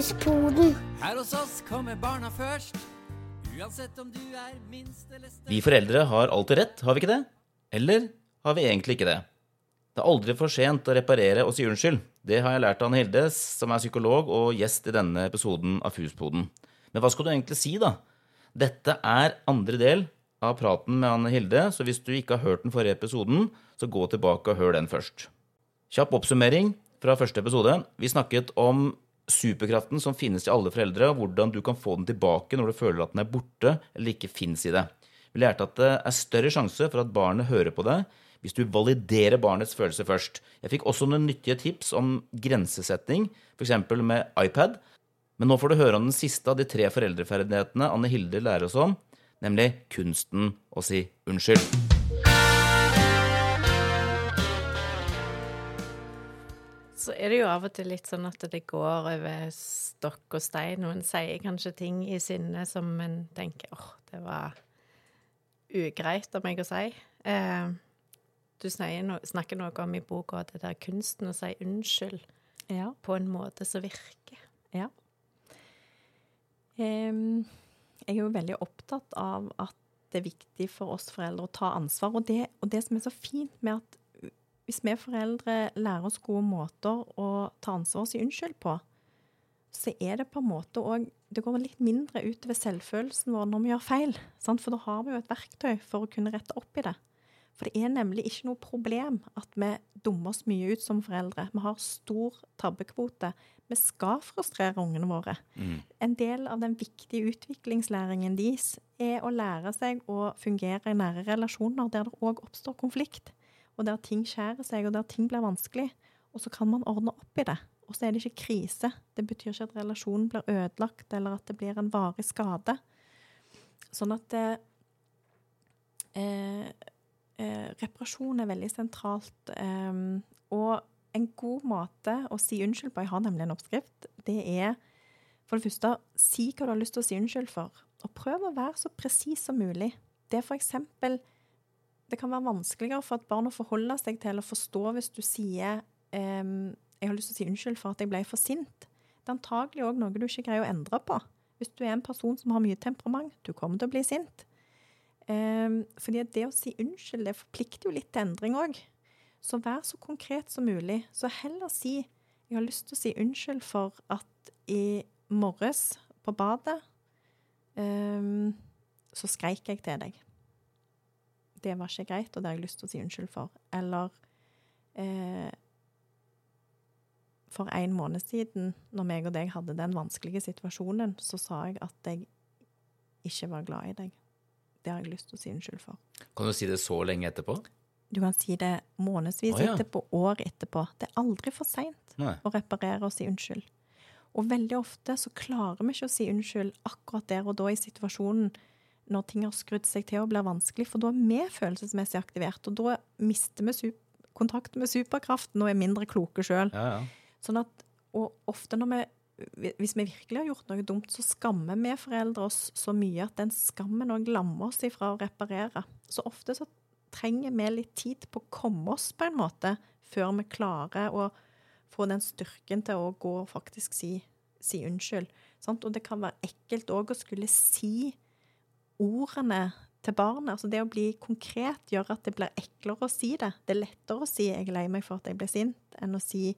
Fuspoden. Her hos oss kommer barna først. Uansett om du er minst eller størst. Vi foreldre har alltid rett, har vi ikke det? Eller har vi egentlig ikke det? Det er aldri for sent å reparere og si unnskyld. Det har jeg lært av Anne Hilde, som er psykolog og gjest i denne episoden av Fuspoden. Men hva skal du egentlig si, da? Dette er andre del av praten med Anne Hilde, så hvis du ikke har hørt den forrige episoden, så gå tilbake og hør den først. Kjapp oppsummering fra første episode. Vi snakket om superkraften som finnes i alle foreldre, og hvordan du kan få den tilbake når du føler at den er borte eller ikke fins i det. Vi lærte at det er større sjanse for at barnet hører på deg hvis du validerer barnets følelser først. Jeg fikk også noen nyttige tips om grensesetting, f.eks. med iPad. Men nå får du høre om den siste av de tre foreldreferdighetene Anne Hilde lærer oss om, nemlig kunsten å si unnskyld. Så er det jo av og til litt sånn at det går over stokk og stein. Noen sier kanskje ting i sinne som en tenker åh, det var ugreit av meg å si. Eh, du snakker, noe om i boka det der kunsten å si unnskyld Ja. på en måte som virker. Ja. Um, jeg er jo veldig opptatt av at det er viktig for oss foreldre å ta ansvar. Og det, og det som er så fint med at hvis vi foreldre lærer oss gode måter å ta ansvar og si unnskyld på, så er det på en måte òg Det går litt mindre utover selvfølelsen vår når vi gjør feil. Sant? For da har vi jo et verktøy for å kunne rette opp i det. For det er nemlig ikke noe problem at vi dummer oss mye ut som foreldre. Vi har stor tabbekvote. Vi skal frustrere ungene våre. En del av den viktige utviklingslæringen deres er å lære seg å fungere i nære relasjoner der det òg oppstår konflikt, og der ting skjærer seg, og der ting blir vanskelig. Og så kan man ordne opp i det. Og så er det ikke krise. Det betyr ikke at relasjonen blir ødelagt, eller at det blir en varig skade. Sånn at det, eh, eh, reparasjon er veldig sentralt. Eh, og en god måte å si unnskyld på, jeg har nemlig en oppskrift, det er for det første si hva du har lyst til å si unnskyld for. Og prøv å være så presis som mulig. Det er for eksempel Det kan være vanskeligere for et barn å forholde seg til eller forstå hvis du sier um, 'Jeg har lyst til å si unnskyld for at jeg ble for sint'. Det er antagelig òg noe du ikke greier å endre på. Hvis du er en person som har mye temperament, du kommer til å bli sint. Um, fordi det å si unnskyld, det forplikter jo litt til endring òg. Så vær så konkret som mulig. Så heller si 'Jeg har lyst til å si unnskyld for at i morges på badet um, så skreik jeg til deg'. Det var ikke greit, og det har jeg lyst til å si unnskyld for. Eller eh, for en måned siden, når meg og deg hadde den vanskelige situasjonen, så sa jeg at jeg ikke var glad i deg. Det har jeg lyst til å si unnskyld for. Kan du si det så lenge etterpå? Du kan si det månedsvis oh, ja. etterpå, år etterpå. Det er aldri for seint å reparere og si unnskyld. Og veldig ofte så klarer vi ikke å si unnskyld akkurat der og da i situasjonen når ting har skrudd seg til og blir vanskelig, for da er vi følelsesmessig aktivert, og da mister vi kontakten med superkraften og er mindre kloke sjøl. Ja, ja. Sånn at, og ofte når vi hvis vi virkelig har gjort noe dumt, så skammer vi foreldre oss så mye at den skammen òg lammer oss ifra å reparere. Så ofte så trenger vi litt tid på å komme oss på en måte før vi klarer å få den styrken til å gå og faktisk si, si unnskyld. Sant? Og det kan være ekkelt òg å skulle si ordene til barnet. Altså det å bli konkret gjør at det blir eklere å si det. Det er lettere å si 'jeg er lei meg for at jeg ble sint', enn å si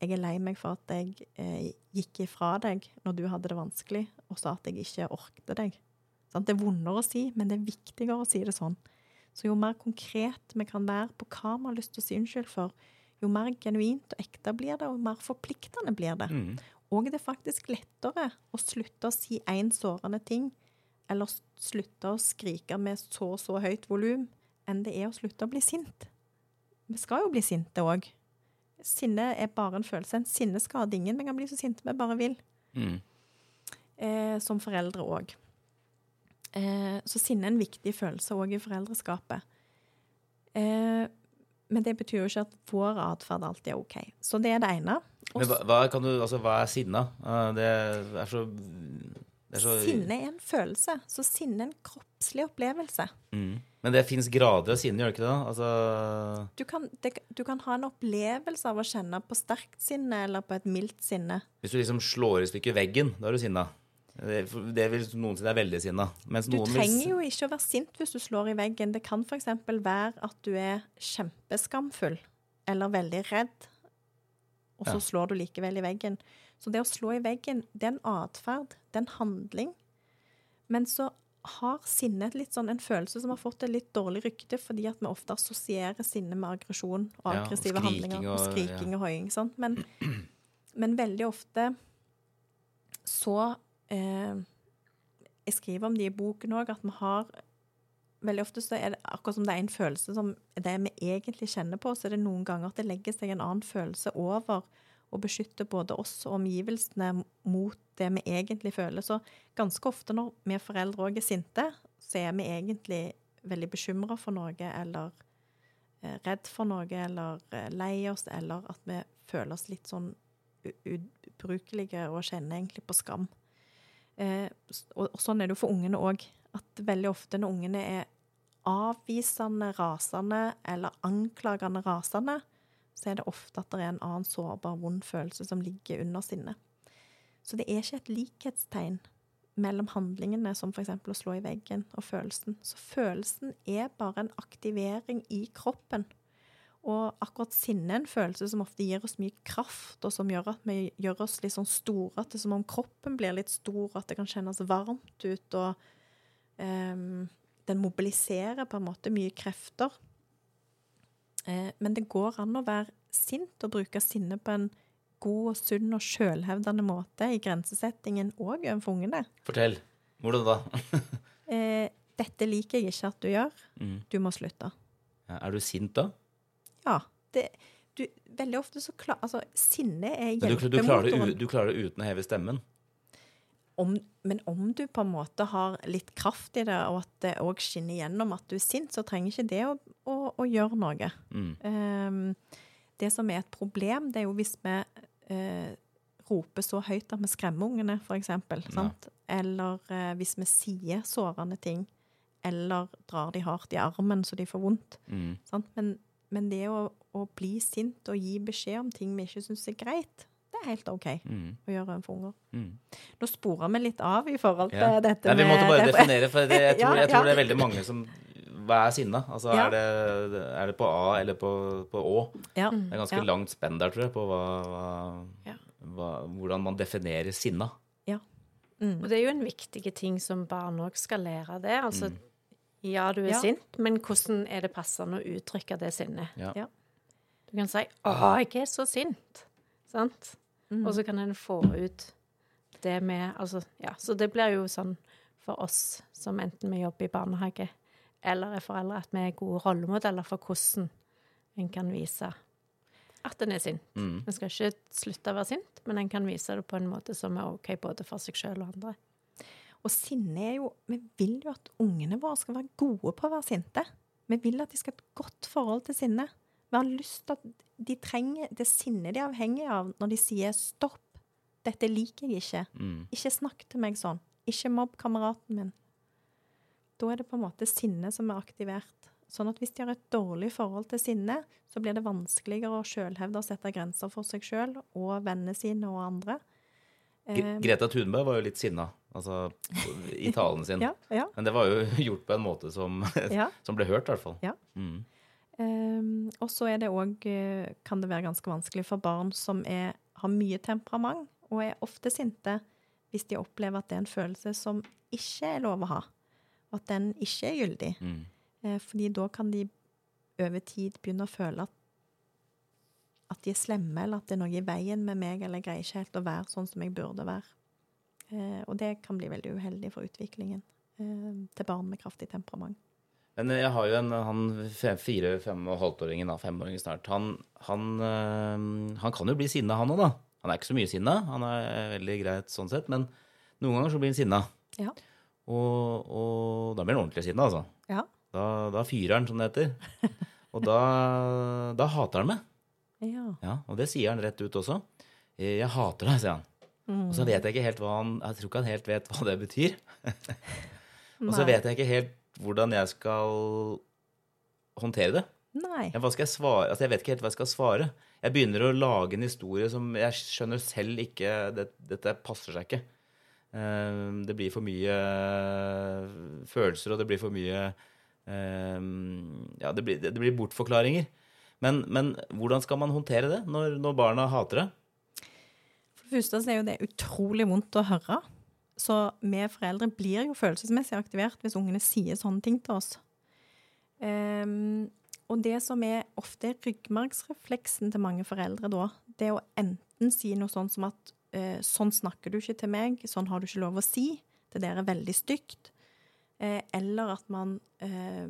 'jeg er lei meg for at jeg eh, gikk ifra deg når du hadde det vanskelig', og sa at jeg ikke orkte deg. Sånn? Det er vondere å si, men det er viktigere å si det sånn. Så jo mer konkret vi kan være på hva vi har lyst til å si unnskyld for, jo mer genuint og ekte blir det, og jo mer forpliktende blir det. Mm. Og det er faktisk lettere å slutte å si én sårende ting, eller slutte å skrike med så og så høyt volum, enn det er å slutte å bli sint. Vi skal jo bli sinte òg. Sinne er bare en følelse. En sinne skader ingen. Vi kan bli så sinte vi bare vil. Mm. Eh, som foreldre òg. Eh, så sinne er en viktig følelse òg i foreldreskapet. Eh, men det betyr jo ikke at vår atferd alltid er OK. Så det er det ene. Også, Men hva, hva, kan du, altså, hva er sinna? Eh, Det er så, så Sinne er en følelse. Så sinne er en kroppslig opplevelse. Mm. Men det fins grader av sinne, gjør det ikke det? Altså, Du kan, det, du kan ha en opplevelse av å kjenne på sterkt sinne eller på et mildt sinne. hvis du liksom slår i stykker veggen, da er du sinna. Det, det vil noen si er veldig sinna. Du trenger vil jo ikke å være sint hvis du slår i veggen. Det kan f.eks. være at du er kjempeskamfull eller veldig redd, og så Ja. slår du likevel i veggen. Så det å slå i veggen, det er en atferd, det er en handling. Men så har sinnet litt sånn, en følelse som har fått et litt dårlig rykte, fordi at vi ofte assosierer sinne med aggresjon og Ja, og handlinger og og- skriking og hoiing. Sånn. Men, men veldig ofte så eh, Jeg skriver om det i boken òg, at vi har Veldig ofte så er det akkurat som det er en følelse som det vi egentlig kjenner på, så er det noen ganger at det legger seg en annen følelse over og beskytter både oss og omgivelsene mot det vi egentlig føler. Så ganske ofte når vi foreldre òg er sinte, så er vi egentlig veldig bekymra for noe, eller eh, redd for noe, eller eh, lei oss, eller at vi føler oss litt sånn ubrukelige og kjenner egentlig på skam. Eh, og sånn er det jo for ungene òg. At veldig ofte når ungene er avvisende, rasende eller anklagende rasende, så er det ofte at det er en annen sårbar, vond følelse som ligger under sinnet. Så det er ikke et likhetstegn mellom handlingene, som f.eks. å slå i veggen, og følelsen. Så følelsen er bare en aktivering i kroppen. Og akkurat sinne er en følelse som ofte gir oss mye kraft, og som gjør at vi gjør oss litt sånn store, at det er som om kroppen blir litt stor, at det kan kjennes varmt ut, og um, den mobiliserer på en måte mye krefter. Eh, men det går an å være sint og bruke sinne på en god og sunn og sjølhevdende måte i grensesettingen òg overfor ungene. Fortell. Hvordan da? Eh, dette liker jeg ikke at du gjør. Mm. Du må slutte. Ja, Er du sint da? Ja. Det, du, veldig ofte så klar, altså, Sinne er hjelpemotoren. du, du, du klarer det uten å heve stemmen? Om, men om du på en måte har litt kraft i det, og at det òg skinner gjennom at du er sint, så trenger ikke det å, å, å gjøre noe. Mm. Um, det som er et problem, det er jo hvis vi uh, roper så høyt at vi skremmer ungene, f.eks. Ja. Eller uh, hvis vi sier sårende ting, eller drar de hardt i armen så de får vondt. Mm. Sant? Men, men det å, å bli sint og gi beskjed om ting vi ikke syns er greit, er helt OK Mm. å gjøre for unger. Mm. Nå sporer vi litt av i forhold til Ja. dette Nei, vi måtte bare med definere, for det, jeg, tror, jeg tror ja. det er veldig mange som Hva er sinna? Altså, Ja. er, det, er det på A eller på, på Å? Ja. Det er ganske Ja. langt spenn der, tror jeg, på hva, hva, Ja. hva, hvordan man definerer sinna. Mm. Og det er jo en viktig ting som barn òg skal lære det. Altså, ja, du er Ja. sint, men hvordan er det passende å uttrykke det sinnet? Ja. Ja. Du kan si 'Å, jeg er så sint', sant? Mm. Og så kan en få ut det med Altså, ja. Så det blir jo sånn for oss som enten vi jobber i barnehage eller er foreldre, at vi er gode rollemodeller for hvordan en kan vise at en er sint. Mm. En skal ikke slutte å være sint, men en kan vise det på en måte som er OK både for seg sjøl og andre. Og sinne er jo Vi vil jo at ungene våre skal være gode på å være sinte. Vi vil at de skal ha et godt forhold til sinne. Vi har lyst til at de trenger det sinnet de er avhengig av når de sier 'stopp, dette liker jeg ikke'. Mm. Ikke snakk til meg sånn. Ikke mobb kameraten min. Da er det på en måte sinnet som er aktivert. Sånn at hvis de har et dårlig forhold til sinne, så blir det vanskeligere å sjølhevde og sette grenser for seg sjøl og vennene sine og andre. Gre- Eh, Greta Thunberg var jo litt sinna altså, i talen sin. ja, ja, Men det var jo gjort på en måte som, som ble hørt, i hvert fall. Ja. Mm. Um, og så er det òg kan det være ganske vanskelig for barn som er, har mye temperament og er ofte sinte, hvis de opplever at det er en følelse som ikke er lov å ha, og at den ikke er gyldig. Mm. Eh, fordi da kan de over tid begynne å føle at, at de er slemme, eller at det er noe i veien med meg, eller jeg greier ikke helt å være sånn som jeg burde være. Eh, og det kan bli veldig uheldig for utviklingen eh, til barn med kraftig temperament. Men jeg har jo en han fire, fem og halvtåringen, da, femåringen snart. Han, han, øh, han kan jo bli sinna, han òg, da. Han er ikke så mye sinna. Han er veldig greit sånn sett, men noen ganger så blir han sinna. Ja. Og, og da blir han ordentlig sinna, altså. Ja. Da, da fyrer han, som det heter. Og da, da hater han meg. Ja. Ja, og det sier han rett ut også. Eh, Jeg hater deg, sier han. Og så vet jeg ikke helt hva han Jeg tror ikke han helt vet hva det betyr. Og så vet jeg ikke helt hvordan jeg skal håndtere det. Nei. Jeg svare? Altså, jeg vet ikke helt hva jeg skal svare. Jeg begynner å lage en historie som jeg skjønner selv ikke det, Dette passer seg ikke. Eh, Det blir for mye følelser, og det blir for mye eh, Ja, det blir, det blir bortforklaringer. Men, men hvordan skal man håndtere det når, når barna hater det? For det første så er jo det utrolig vondt å høre. Så vi foreldre blir jo følelsesmessig aktivert hvis ungene sier sånne ting til oss. Um, og det som er ofte ryggmargsrefleksen til mange foreldre da, det er å enten si noe sånn som at eh, sånn snakker du ikke til meg, sånn har du ikke lov å si, det der er veldig stygt. Eh, eller at man eh,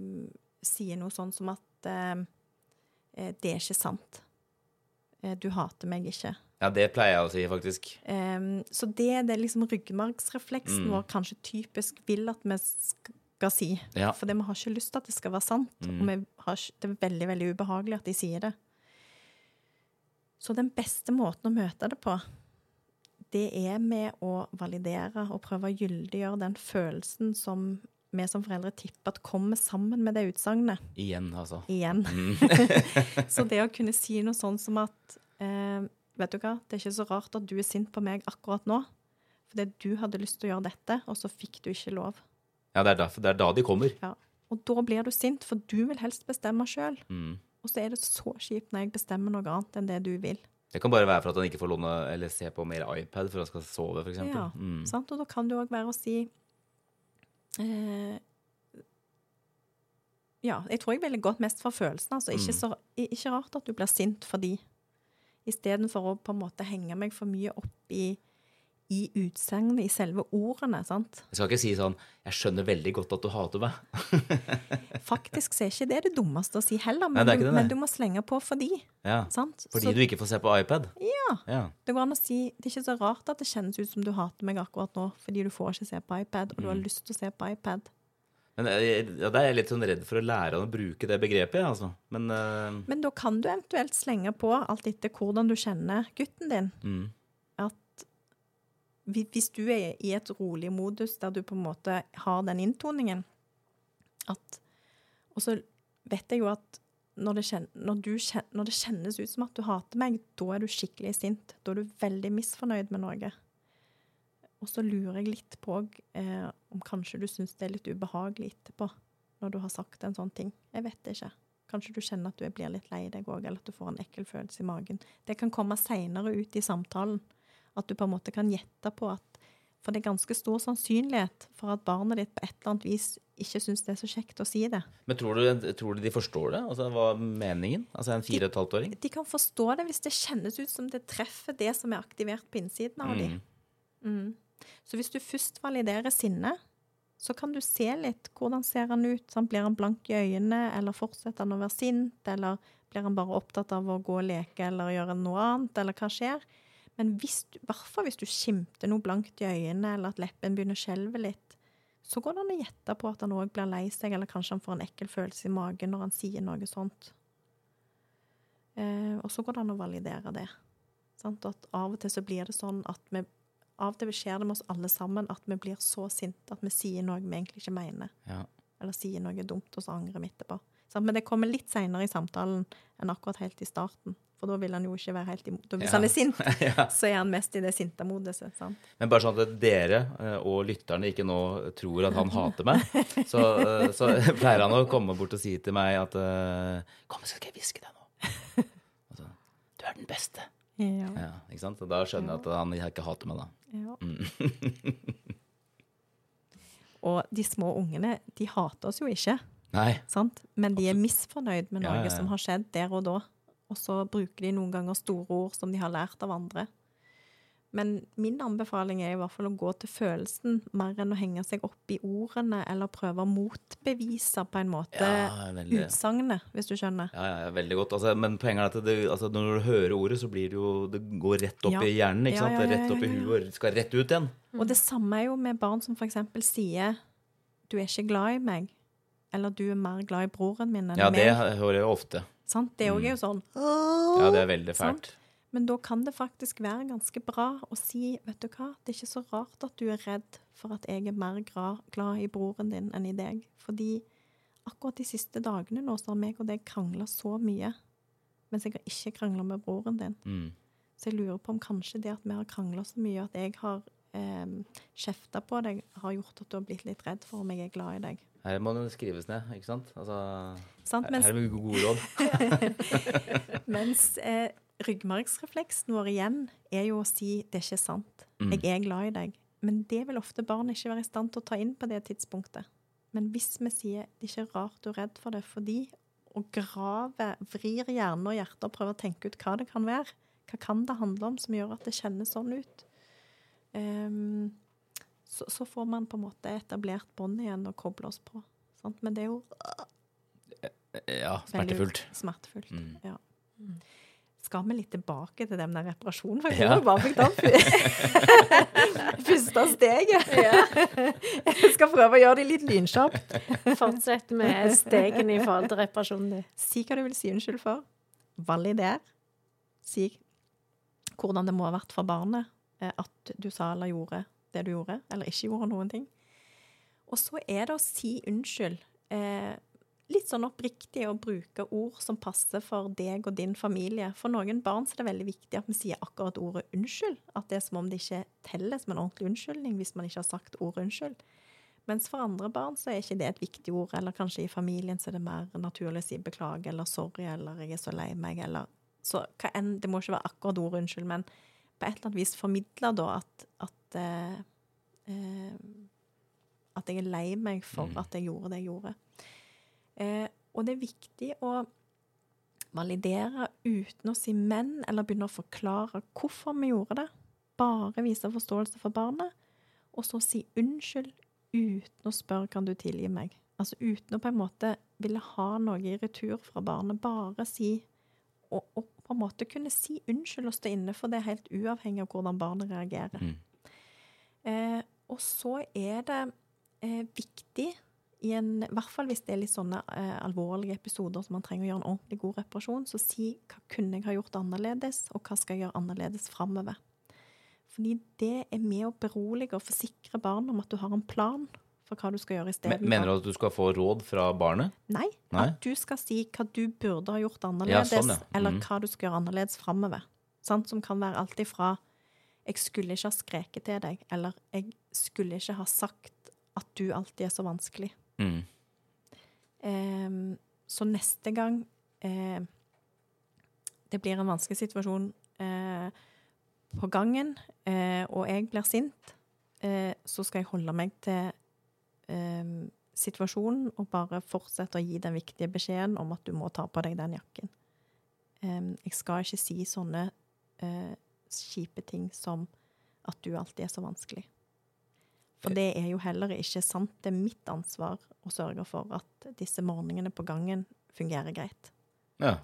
sier noe sånn som at eh, eh, det er ikke sant. Du hater meg ikke. Ja, det pleier jeg å si, faktisk. Um, så det er det liksom ryggmargsrefleksen Mm. vår kanskje typisk vil at vi skal si. Ja. For vi har ikke lyst til at det skal være sant. Mm. Og har, det er veldig, veldig ubehagelig at de sier det. Så den beste måten å møte det på, det er med å validere og prøve å gyldiggjøre den følelsen som vi som foreldre tipper at kommer sammen med det utsagnet. Igjen, altså. Igjen. Mm. Så det å kunne si noe sånn som at eh, Vet du hva, det er ikke så rart at du er sint på meg akkurat nå. Fordi du hadde lyst til å gjøre dette, og så fikk du ikke lov. Ja, det er, derfor, det er da de kommer. Ja. Og da blir du sint, for du vil helst bestemme sjøl. Mm. Og så er det så kjipt når jeg bestemmer noe annet enn det du vil. Det kan bare være for at han ikke får låne eller se på mer iPad før han skal sove, f.eks. Ja, Mm. sant? Og da kan det òg være å si eh, Ja, jeg tror jeg ville gått mest for følelsen. Altså. Ikke, Mm. så, ikke rart at du blir sint fordi Istedenfor å på en måte henge meg for mye opp i, i utsagnet, i selve ordene. sant? Jeg skal ikke si sånn 'Jeg skjønner veldig godt at du hater meg'. Faktisk så er ikke det det dummeste å si heller, Nei, men, det er du, men du må slenge på fordi. Ja. sant? Fordi så du ikke får se på iPad? Ja. Ja. det går an å si Det er ikke så rart at det kjennes ut som du hater meg akkurat nå, fordi du får ikke se på iPad, og du har Mm. lyst til å se på iPad. Men jeg, ja, er jeg litt sånn redd for å lære han å bruke det begrepet, altså. Men uh... Men da kan du eventuelt slenge på, alt etter hvordan du kjenner gutten din, mm. at hvis du er i et rolig modus der du på en måte har den inntoningen at Og så vet jeg jo at når det, kjen, når, du kjen, når det kjennes ut som at du hater meg, da er du skikkelig sint. Da er du veldig misfornøyd med noe. Og så lurer jeg litt på eh, om kanskje du syns det er litt ubehagelig etterpå, når du har sagt en sånn ting. Jeg vet det ikke. Kanskje du kjenner at du blir litt lei deg òg, eller at du får en ekkel følelse i magen. Det kan komme seinere ut i samtalen. At du på en måte kan gjette på at For det er ganske stor sannsynlighet for at barnet ditt på et eller annet vis ikke syns det er så kjekt å si det. Men tror du, tror du de forstår det? Altså, Hva er meningen? Altså en fire og et halvt åring? De kan forstå det hvis det kjennes ut som det treffer det som er aktivert på innsiden av dem. Mm. Så hvis du først validerer sinne, så kan du se litt hvordan ser han ut. Sant? Blir han blank i øynene, eller fortsetter han å være sint, eller blir han bare opptatt av å gå og leke eller gjøre noe annet, eller hva skjer? Men i hvert fall hvis du skimter noe blankt i øynene, eller at leppen begynner å skjelve litt, så går det an å gjette på at han òg blir lei seg, eller kanskje han får en ekkel følelse i magen når han sier noe sånt. Eh, og så går det an å validere det. Sant? At av og til så blir det sånn at vi Av og til skjer det med oss alle sammen at vi blir så sinte at vi sier noe vi egentlig ikke mener. Ja. Eller sier noe dumt, og så angrer vi etterpå. Men det kommer litt seinere i samtalen enn akkurat helt i starten. For da vil han jo ikke være helt imot. Hvis Ja. han er sint, ja. så er han mest i det sinte modet. Men bare sånn at dere eh, og lytterne ikke nå tror at han hater meg, så, eh, så pleier han å komme bort og si til meg at eh, Kom, så skal jeg hviske deg nå. Altså, du er den beste. Ja. Ja, ikke sant? Så da skjønner jeg at han ikke hater meg, da. ja. Mm. og de små ungene, de hater oss jo ikke. Nei. Sant? Men de er misfornøyd med noe ja. som har skjedd der og da. Og så bruker de noen ganger store ord som de har lært av andre. Men min anbefaling er i hvert fall å gå til følelsen mer enn å henge seg opp i ordene eller prøve å motbevise på en måte Ja, utsagnet, hvis du skjønner. Ja, ja, veldig godt. Altså, men poenget er at det, altså, når du hører ordet, så blir det jo Det går rett opp Ja. i hjernen, ikke sant? Rett opp i huet og skal rett ut igjen. Og det samme er jo med barn som eksempel sier 'du er ikke glad i meg', eller 'du er mer glad i broren min enn Ja, det hører jeg ofte. Sant? Det òg er jo sånn Ja, det er veldig Sant? Men da kan det faktisk være ganske bra å si vet du hva, det er ikke så rart at du er redd for at jeg er mer glad i broren din enn i deg. Fordi akkurat de siste dagene nå så har meg og deg krangla så mye, mens jeg har ikke krangla med broren din. Mm. Så jeg lurer på om kanskje det at vi har krangla så mye, at jeg har eh, kjefta på deg, har gjort at du har blitt litt redd for om jeg er glad i deg. Her må det skrives ned, ikke sant? Altså, Sant? Mens, her er det gode råd. mens eh, ryggmargsrefleksen vår igjen er jo å si 'det er ikke sant', Mm. jeg er glad i deg. Men det vil ofte barn ikke være i stand til å ta inn på det tidspunktet. Men hvis vi sier 'det er ikke rart du er redd for det', fordi å grave, vrir hjerne og hjerte og prøver å tenke ut hva det kan være, hva kan det handle om som gjør at det kjennes sånn ut, um, så, så får man på en måte etablert bånd igjen og koble oss på. Sant? Men det er jo Ja, smertefullt. smertefullt. Mm. Ja. Skal vi litt tilbake til den der reparasjonen? For jeg Ja. tror vi bare fikk tatt første steget. Jeg skal prøve å gjøre det litt lynkjapt. Fortsett med stegene i forhold til reparasjonen din. Si hva du vil si unnskyld for. Valider. Si hvordan det må ha vært for barnet eh, at du sa eller gjorde det du gjorde, eller ikke gjorde noen ting. Og så er det å si unnskyld. Eh, litt sånn oppriktig å bruke ord som passer for deg og din familie. For noen barn så er det veldig viktig at vi sier akkurat ordet unnskyld. At det er som om det ikke teller som en ordentlig unnskyldning hvis man ikke har sagt ordet unnskyld. Mens for andre barn så er ikke det et viktig ord, eller kanskje i familien så er det mer naturlig å si beklage eller sorry eller jeg er så lei meg eller Så hva enn Det må ikke være akkurat ordet unnskyld, men på et eller annet vis formidle da at at, eh, eh, at jeg er lei meg for Mm. at jeg gjorde det jeg gjorde. Eh, og det er viktig å validere uten å si men, eller begynne å forklare hvorfor vi gjorde det. Bare vise forståelse for barnet, og så si unnskyld uten å spørre kan du tilgi meg. Altså uten å på en måte ville ha noe i retur fra barnet. Bare si og, og på en måte kunne si unnskyld og stå inne for det helt uavhengig av hvordan barnet reagerer. Mm. Eh, og så er det eh, viktig, i en, hvert fall hvis det er litt sånne eh, alvorlige episoder som man trenger å gjøre en ordentlig god reparasjon, så si hva kunne jeg ha gjort annerledes, og hva skal jeg gjøre annerledes framover. Fordi det er med å berolige og forsikre barn om at du har en plan for hva du skal gjøre isteden. Mener du at du skal få råd fra barnet? Nei, Nei? at du skal si hva du burde ha gjort annerledes, sånn, ja. eller Mhm. hva du skal gjøre annerledes framover. Som kan være alt ifra 'jeg skulle ikke ha skreket til deg', eller 'jeg skulle ikke ha sagt at du alltid er så vanskelig'. Mm. Eh, så neste gang eh, det blir en vanskelig situasjon eh, på gangen, eh, og jeg blir sint, eh, så skal jeg holde meg til eh, situasjonen og bare fortsette å gi den viktige beskjeden om at du må ta på deg den jakken. Em, jeg skal ikke si sånne eh, kjipe ting som at du alltid er så vanskelig. For det er jo heller ikke sant. Det er mitt ansvar å sørge for at disse morgenene på gangen fungerer greit. Ja.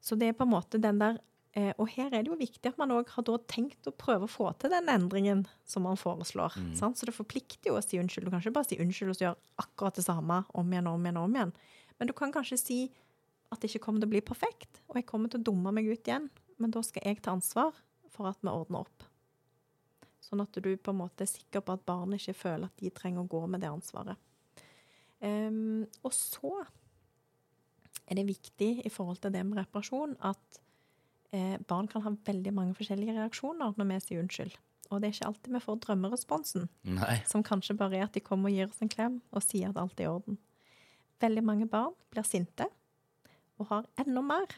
Så det er på en måte den der eh, Og her er det jo viktig at man òg har da tenkt å prøve å få til den endringen som man foreslår. Mm. Sant? Så det forplikter jo å si unnskyld. Du kan ikke bare si unnskyld og gjøre akkurat det samme om igjen og om igjen om igjen. Men du kan kanskje si at det ikke kommer til å bli perfekt, og jeg kommer til å dumme meg ut igjen. Men da skal jeg ta ansvar for at vi ordner opp. Sånn at du på en måte er sikker på at barnet ikke føler at de trenger å gå med det ansvaret. Um, og så er det viktig i forhold til det med reparasjon at eh, barn kan ha veldig mange forskjellige reaksjoner når vi sier unnskyld. Og det er ikke alltid vi får drømmeresponsen, Nei. som kanskje bare er at de kommer og gir oss en klem og sier at alt er i orden. Veldig mange barn blir sinte og har enda mer.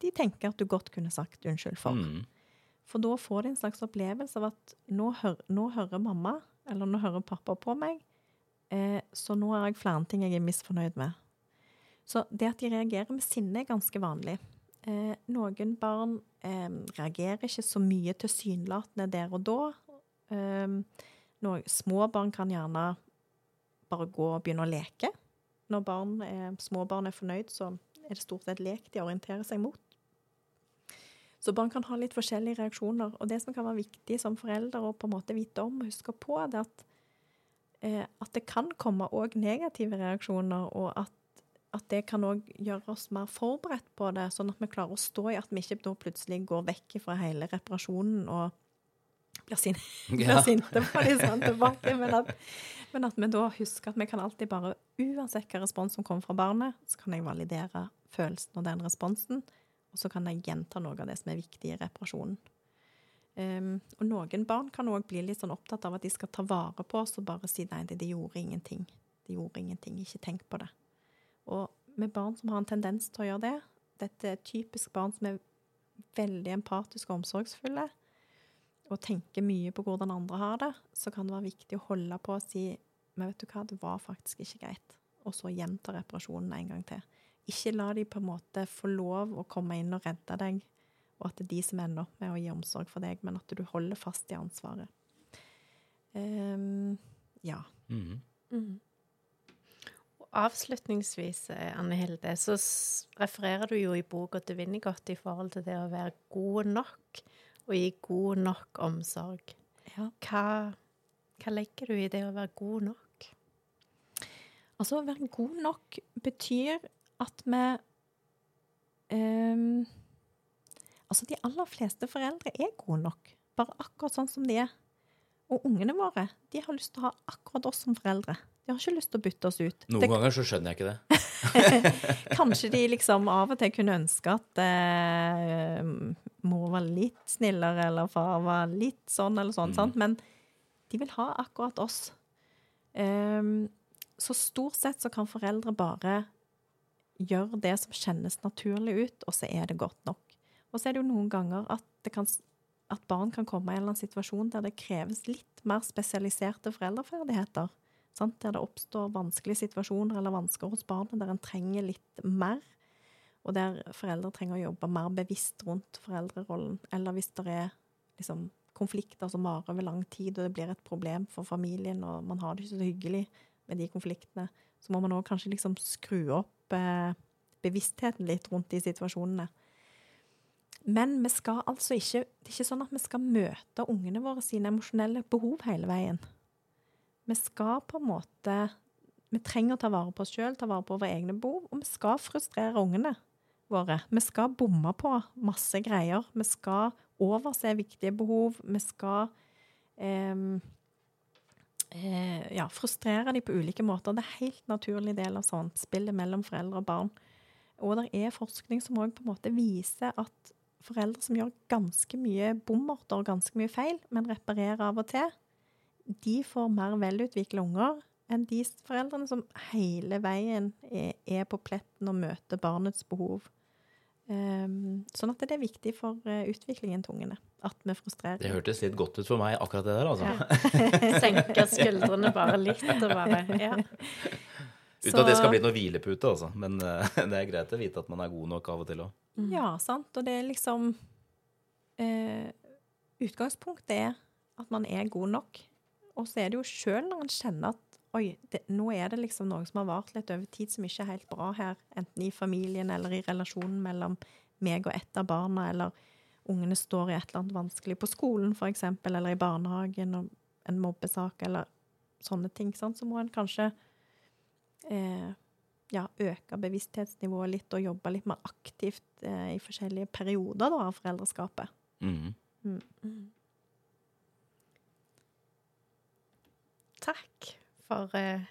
De tenker at du godt kunne sagt unnskyld for. Mm. For da får de en slags opplevelse av at nå, hør, nå hører mamma, eller nå hører pappa på meg, eh, så nå har jeg flere ting jeg er misfornøyd med. Så det at de reagerer med sinne, er ganske vanlig. Eh, noen barn eh, reagerer ikke så mye tilsynelatende der og da. Eh, noen, små barn kan gjerne bare gå og begynne å leke. Når barn små barn er fornøyd, så er det stort sett lek de orienterer seg mot. Så barn kan ha litt forskjellige reaksjoner. Og det som kan være viktig som forelder å på en måte vite om og huske på, det er at, eh, at det kan komme òg negative reaksjoner, og at at det kan òg gjøre oss mer forberedt på det, sånn at vi klarer å stå i at vi ikke plutselig går vekk fra hele reparasjonen og blir, sin Ja. sinte på de sånn tilbake. Men at, men at vi da husker at vi kan alltid bare, uansett hva respons som kommer fra barnet, så kan jeg validere følelsen og den responsen, og så kan jeg gjenta noe av det som er viktig i reparasjonen. Um, og noen barn kan òg bli litt sånn opptatt av at de skal ta vare på oss og bare si nei, de gjorde ingenting. De gjorde ingenting, ikke tenk på det. Og med barn som har en tendens til å gjøre det, dette er typisk barn som er veldig empatiske og omsorgsfulle, og tenker mye på hvordan andre har det, så kan det være viktig å holde på og si men vet du hva, det var faktisk ikke greit. Og så gjenta reparasjonen en gang til. Ikke la de på en måte få lov å komme inn og redde deg, og at det er de som ender opp med å gi omsorg for deg, men at du holder fast i ansvaret. Um, ja. Mm. Og avslutningsvis, eh, Anne Hilde, så refererer du jo i boka til Winnicott i forhold til det å være god nok, og gi god nok omsorg. ja. Hva, hva legger du i det å være god nok? Altså, å være god nok betyr at vi um, Altså, de aller fleste foreldre er gode nok, bare akkurat sånn som de er. Og ungene våre, de har lyst til å ha akkurat oss som foreldre. De har ikke lyst til å bytte oss ut. Noen Det- ganger så skjønner jeg ikke det. Kanskje de liksom av og til kunne ønske at eh, mor var litt snillere, eller far var litt sånn eller sånn, sant? men de vil ha akkurat oss. Um, så stort sett så kan foreldre bare gjøre det som kjennes naturlig ut, og så er det godt nok. Og så er det jo noen ganger at, kan, at barn kan komme i en eller annen situasjon der det kreves litt mer spesialiserte foreldreferdigheter. Sant? Der det oppstår vanskelige situasjoner eller vansker hos barnet, der en trenger litt mer. Og der foreldre trenger å jobbe mer bevisst rundt foreldrerollen. Eller hvis det er liksom, konflikter som varer over lang tid, og det blir et problem for familien, og man har det ikke så hyggelig med de konfliktene, så må man òg kanskje liksom skru opp eh, bevisstheten litt rundt de situasjonene. Men vi skal altså ikke Det er ikke sånn at vi skal møte ungene våre sine emosjonelle behov hele veien. Vi skal på en måte Vi trenger å ta vare på oss sjøl, ta vare på våre egne behov, og vi skal frustrere ungene våre. Vi skal bomme på masse greier. Vi skal overse viktige behov. Vi skal em, eh, ja, frustrere dem på ulike måter. Det er en helt naturlig del av sånt spillet mellom foreldre og barn. Og det er forskning som òg viser at foreldre som gjør ganske mye bommerter og ganske mye feil, men reparerer av og til, de får mer velutvikla unger enn de foreldrene som hele veien er, er på pletten og møter barnets behov. Um, sånn at det er viktig for eh, utviklingen til ungene at vi frustrerer. Det hørtes litt godt ut for meg, akkurat det der, altså. Senke skuldrene bare litt og bare Ja. Uten at det skal bli noe hvilepute, altså. Men eh, det er greit å vite at man er god nok av og til òg. Ja, sant. Og det er liksom eh, Utgangspunktet er at man er god nok. Og så er det jo sjøl når en kjenner at oi, det, nå er det liksom noe som har vart litt over tid som ikke er helt bra her, enten i familien eller i relasjonen mellom meg og et av barna, eller ungene står i et eller annet vanskelig på skolen, eksempel, eller i barnehagen, og en mobbesak, eller sånne ting, sant? så må en kanskje eh, ja, øke bevissthetsnivået litt og jobbe litt mer aktivt eh, i forskjellige perioder da, av foreldreskapet. Mhm. Takk for eh,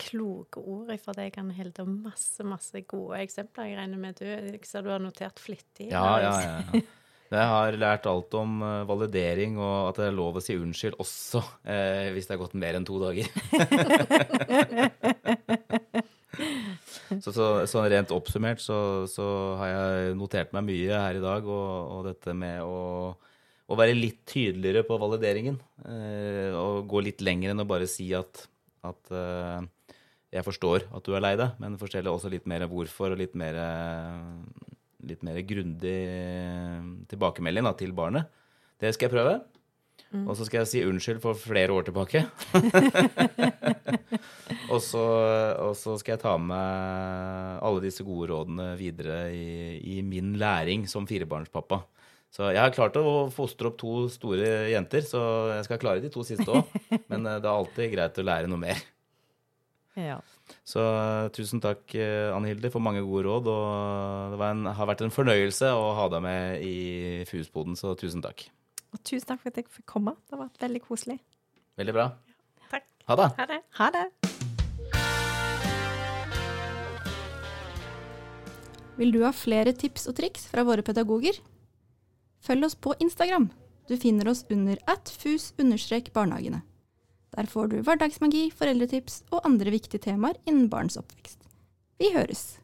kloke ord fra deg, Anne Hilde, og masse, masse gode eksempler. Jeg regner med du, jeg ser du har notert flittig. Ja, ja, ja. ja. Jeg har lært alt om eh, validering, og at det er lov å si unnskyld også eh, hvis det har gått mer enn to dager. så, så, så rent oppsummert så, så har jeg notert meg mye her i dag, og, og dette med å, å være litt tydeligere på valideringen. Eh, og gå litt lenger enn å bare si at, at eh, jeg forstår at du er lei deg, men fortelle også litt mer hvorfor, og litt mer, eh, litt mer grundig tilbakemelding da, til barnet. Det skal jeg prøve. Og så skal jeg si unnskyld for flere år tilbake. og, så, og så skal jeg ta med alle disse gode rådene videre i, i min læring som firebarnspappa. Så jeg har klart å fostre opp to store jenter, så jeg skal klare de to siste òg. Men eh, det er alltid greit å lære noe mer. Ja. Så eh, tusen takk, eh, Anne Hilde, for mange gode råd. Og det var en, har vært en fornøyelse å ha deg med i FUS-poden, så tusen takk. Og tusen takk for at jeg fikk komme. Det har vært veldig koselig. Veldig bra. Takk. Ha det. Ha det. Ha det. Vil du ha flere tips og triks fra våre pedagoger? Følg oss på Instagram. Du finner oss under at fus-barnehagene. Der får du hverdagsmagi, foreldretips og andre viktige temaer innen barns oppvekst. Vi høres!